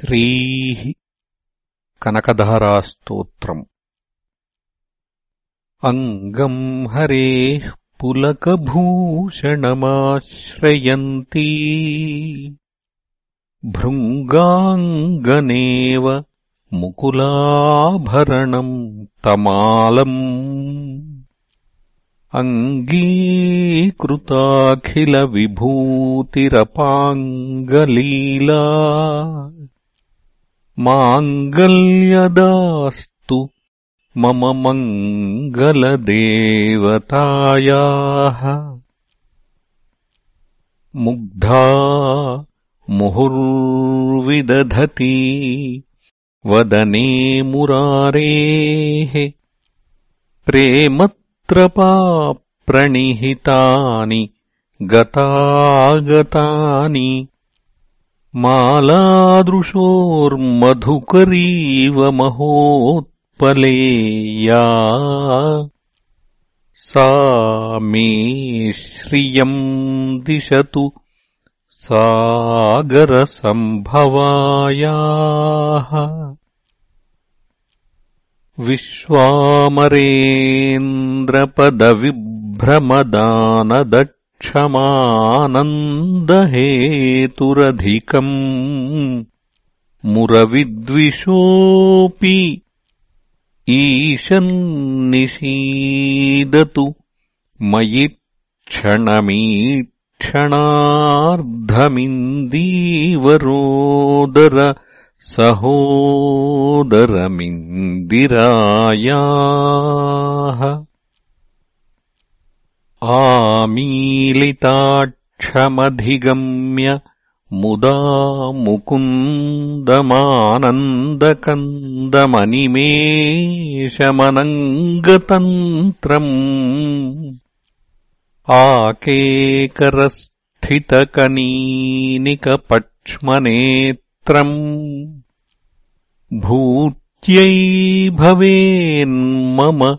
श्रीः कनकधारास्तोत्रम् अङ्गम् हरेः पुलकभूषणमाश्रयन्ती। भृङ्गाङ्गनेव मुकुलाभरणम् तमालम्। अङ्गीकृताखिलविभूतिरपाङ्गलीला माङ्गल्यदास्तु। मम मङ्गलदेवतायाः। मुग्धा मुहुर्विदधती। वदने मुरारेः। प्रेमत्रपाप्रणिहितानि। गतागतानि मालादृशोर्मधुकरीव महोत्पलेया सा मे श्रियम् दिशतु सागरसम्भवायाः विश्वामरेन्द्रपदविभ्रमदानदक्षमानन्दहेतुरधिकम् मुरविद्विषोऽपि ईशन्निषीदतु मयि क्षणमी क्षणार्धमिन्दीवरोदर सहोदरमिन्दिरायाः आमीलिताक्षमधिगम्य मुदा मुकुन्दमानन्दकन्दमनिमेषमनङ्गतन्त्रम्। आकेकरस्थितकनीनिकपक्ष्मनेत्रम्। भूत्यै भवेन्मम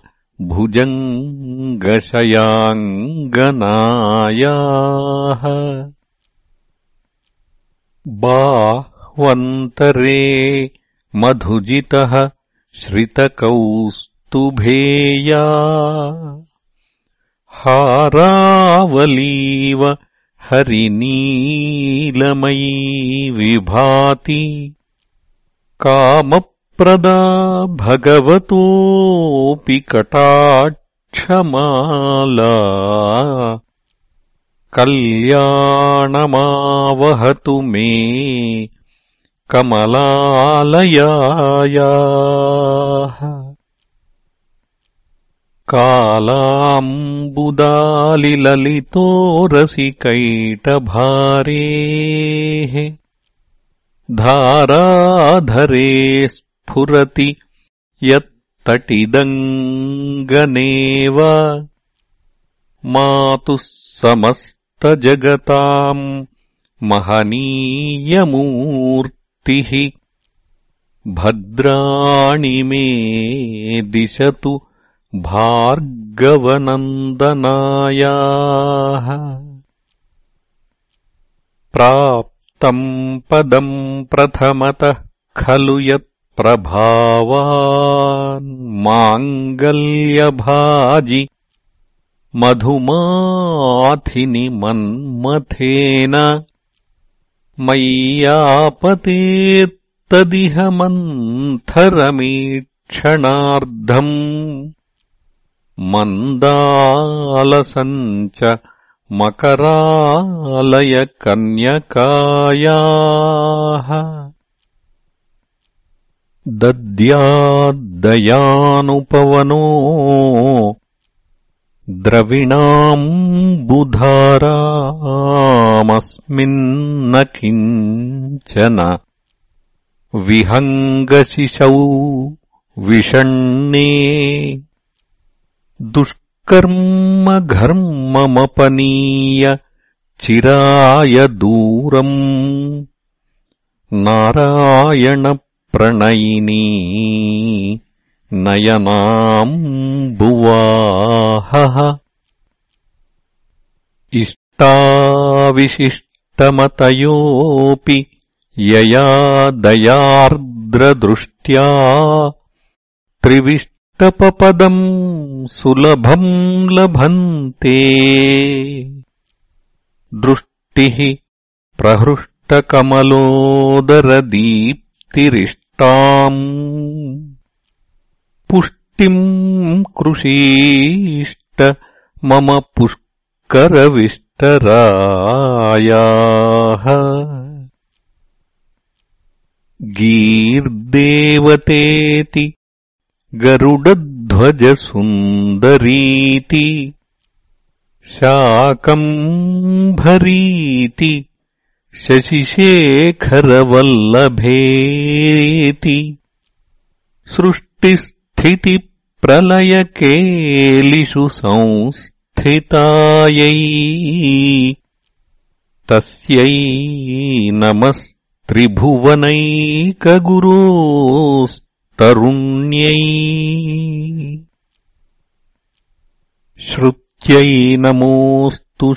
भुजङ्गशयाङ्गनायाः बाह्वन्तरे मधुजितः श्रितकौस्तुभेया हारावलीव हरिनीलमयी विभाति कामप्रदा भगवतोऽपि कटाक्षमाला कल्याणमावहतु मे कमलालयायाः कालाम्बुदालिललितोरसिकैटभारेः। धाराधरे स्फुरति यत्तटिदङ्गनेव मातुः समस्तजगताम् महनीयमूर्तिः। भद्राणि मे दिशतु भार्गवनन्दनायाः। प्राप्तम् पदम् प्रथमतः खलु यत्प्रभावान्माङ्गल्यभाजि मधुमाथिनि मन्मथेन मय्यापतेत्तदिह मन्थरमीक्षणार्धम् मन्दालसम् च मकरालयकन्यकायाः दद्याद्दयानुपवनो द्रविणाम् बुधारामस्मिन्न किञ्चन विहङ्गशिशौ विषण्णे दुष्कर्मघर्ममपनीय चिराय दूरम् नारायणप्रणयिनी नयनाम्बुवाहः। इष्टाविशिष्टमतयोऽपि यया दयार्द्रदृष्ट्या त्रिविष्टपपदम् सुलभम् लभन्ते। दृष्टिः प्रहृष्टकमलोदरदीप्तिरिष्टाम् पुष्टिम् कृषीष्ट मम पुष्करविष्टरायाः गीर्देवतेति गरुडध्वजसुन्दरीति शाकम्भरीति शशिशेखरवल्लभेति सृष्टिस्थितिप्रलयकेलिषु संस्थितायै तस्यै नमस्त्रिभुवनैकगुरोस्तरुण्यै श्रुत्यै नमोऽस्तु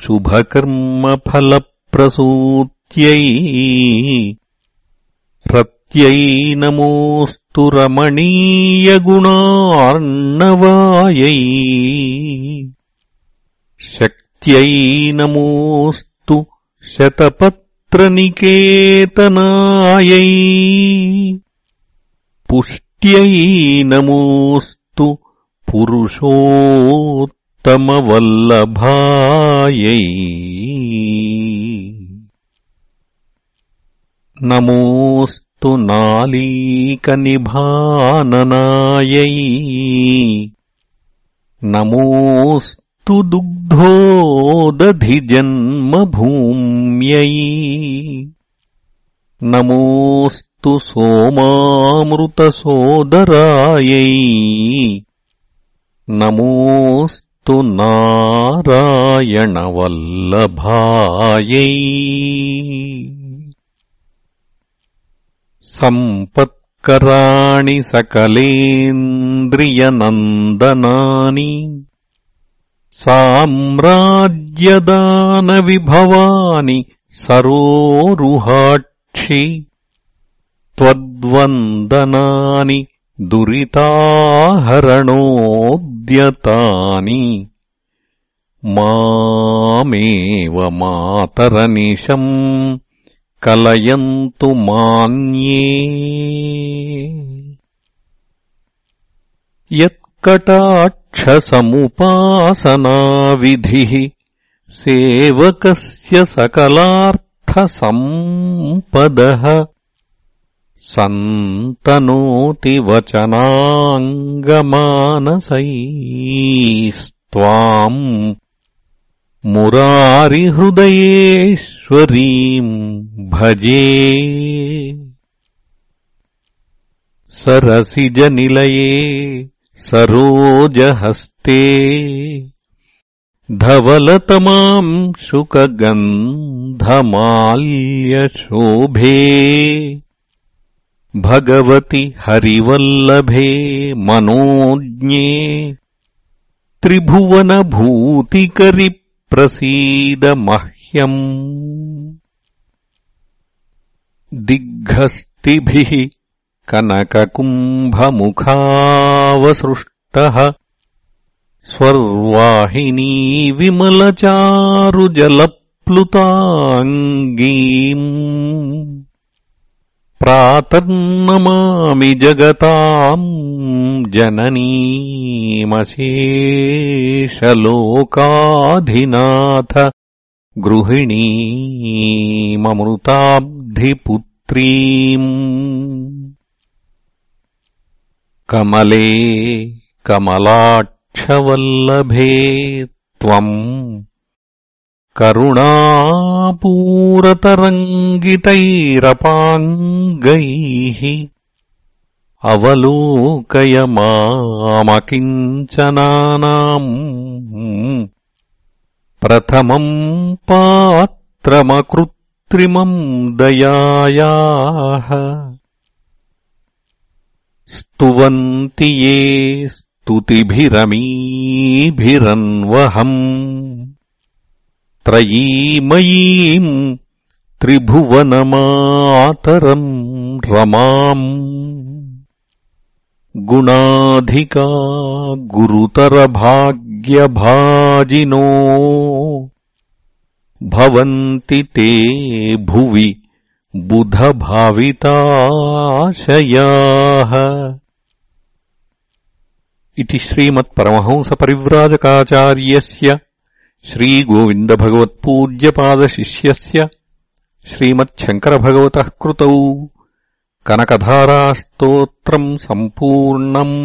रत्यै नमोऽस्तु रमणीयगुणार्णवायै। शक्त्यै नमोऽस्तु शतपत्रनिकेतनायै। पुष्ट्यै नमोऽस्तु पुरुषो नमोऽस्तु नालीकनिभाननायै। नमोऽस्तु दुग्धोदधिजन्मभूम्यै। नमोऽस्तु सोमामृतसोदरायै। नमोऽस्तु नारायणवल्लभायै सम्पत्कराणि सकलेन्द्रियनन्दनानि साम्राज्यदानविभवानि सरोरुहाक्षि त्वद्वन्दनानि दुरिताहरणोद्यतानि मामेव मातरनिशम् कलयन्तु मान्ये। यत्कटाक्षसमुपासनाविधिः सेवकस्य सकलार्थसम्पदः सन्तनोति वचनाङ्गमानसैस्त्वाम् मुरारिहृदयेश्वरीम् भजे। सरसिजनिलये सरोजहस्ते। धवलतमाम् शुकगन्धमाल्यशोभे। भगवति हरिवल्लभे मनोज्ञे। त्रिभुवनभूतिकरि प्रसीद मह्यम् दिग्घस्तिभिः कनककुम्भमुखावसृष्टः। स्वर्वाहिनी विमलचारुजलप्लुताङ्गीम् प्रातर्नमामि जगताम् जननीमशेषलोकाधिनाथ गृहिणीममृताब्धिपुत्रीम् कमले कमलाक्षवल्लभे त्वम् करुणापूरतरङ्गितैरपाङ्गैः अवलोकय मामकिञ्चनानाम् प्रथमम् पात्रमकृत्रिमम् दयायाः स्तुवन्ति ये स्तुतिभिरमीभिरन्वहम् त्रयीमयीम् त्रिभुवनमातरम् रमाम् गुणाधिका गुरुतरभाग्यभाजिनो भवन्ति ते भुवि बुधभाविताशयाः। इति श्रीमत्परमहंसपरिव्राजकाचार्यस्य श्रीगोविन्दभगवत्पूज्यपादशिष्यस्य श्रीमच्छङ्करभगवतः कृतौ कनकधारास्तोत्रम् सम्पूर्णम्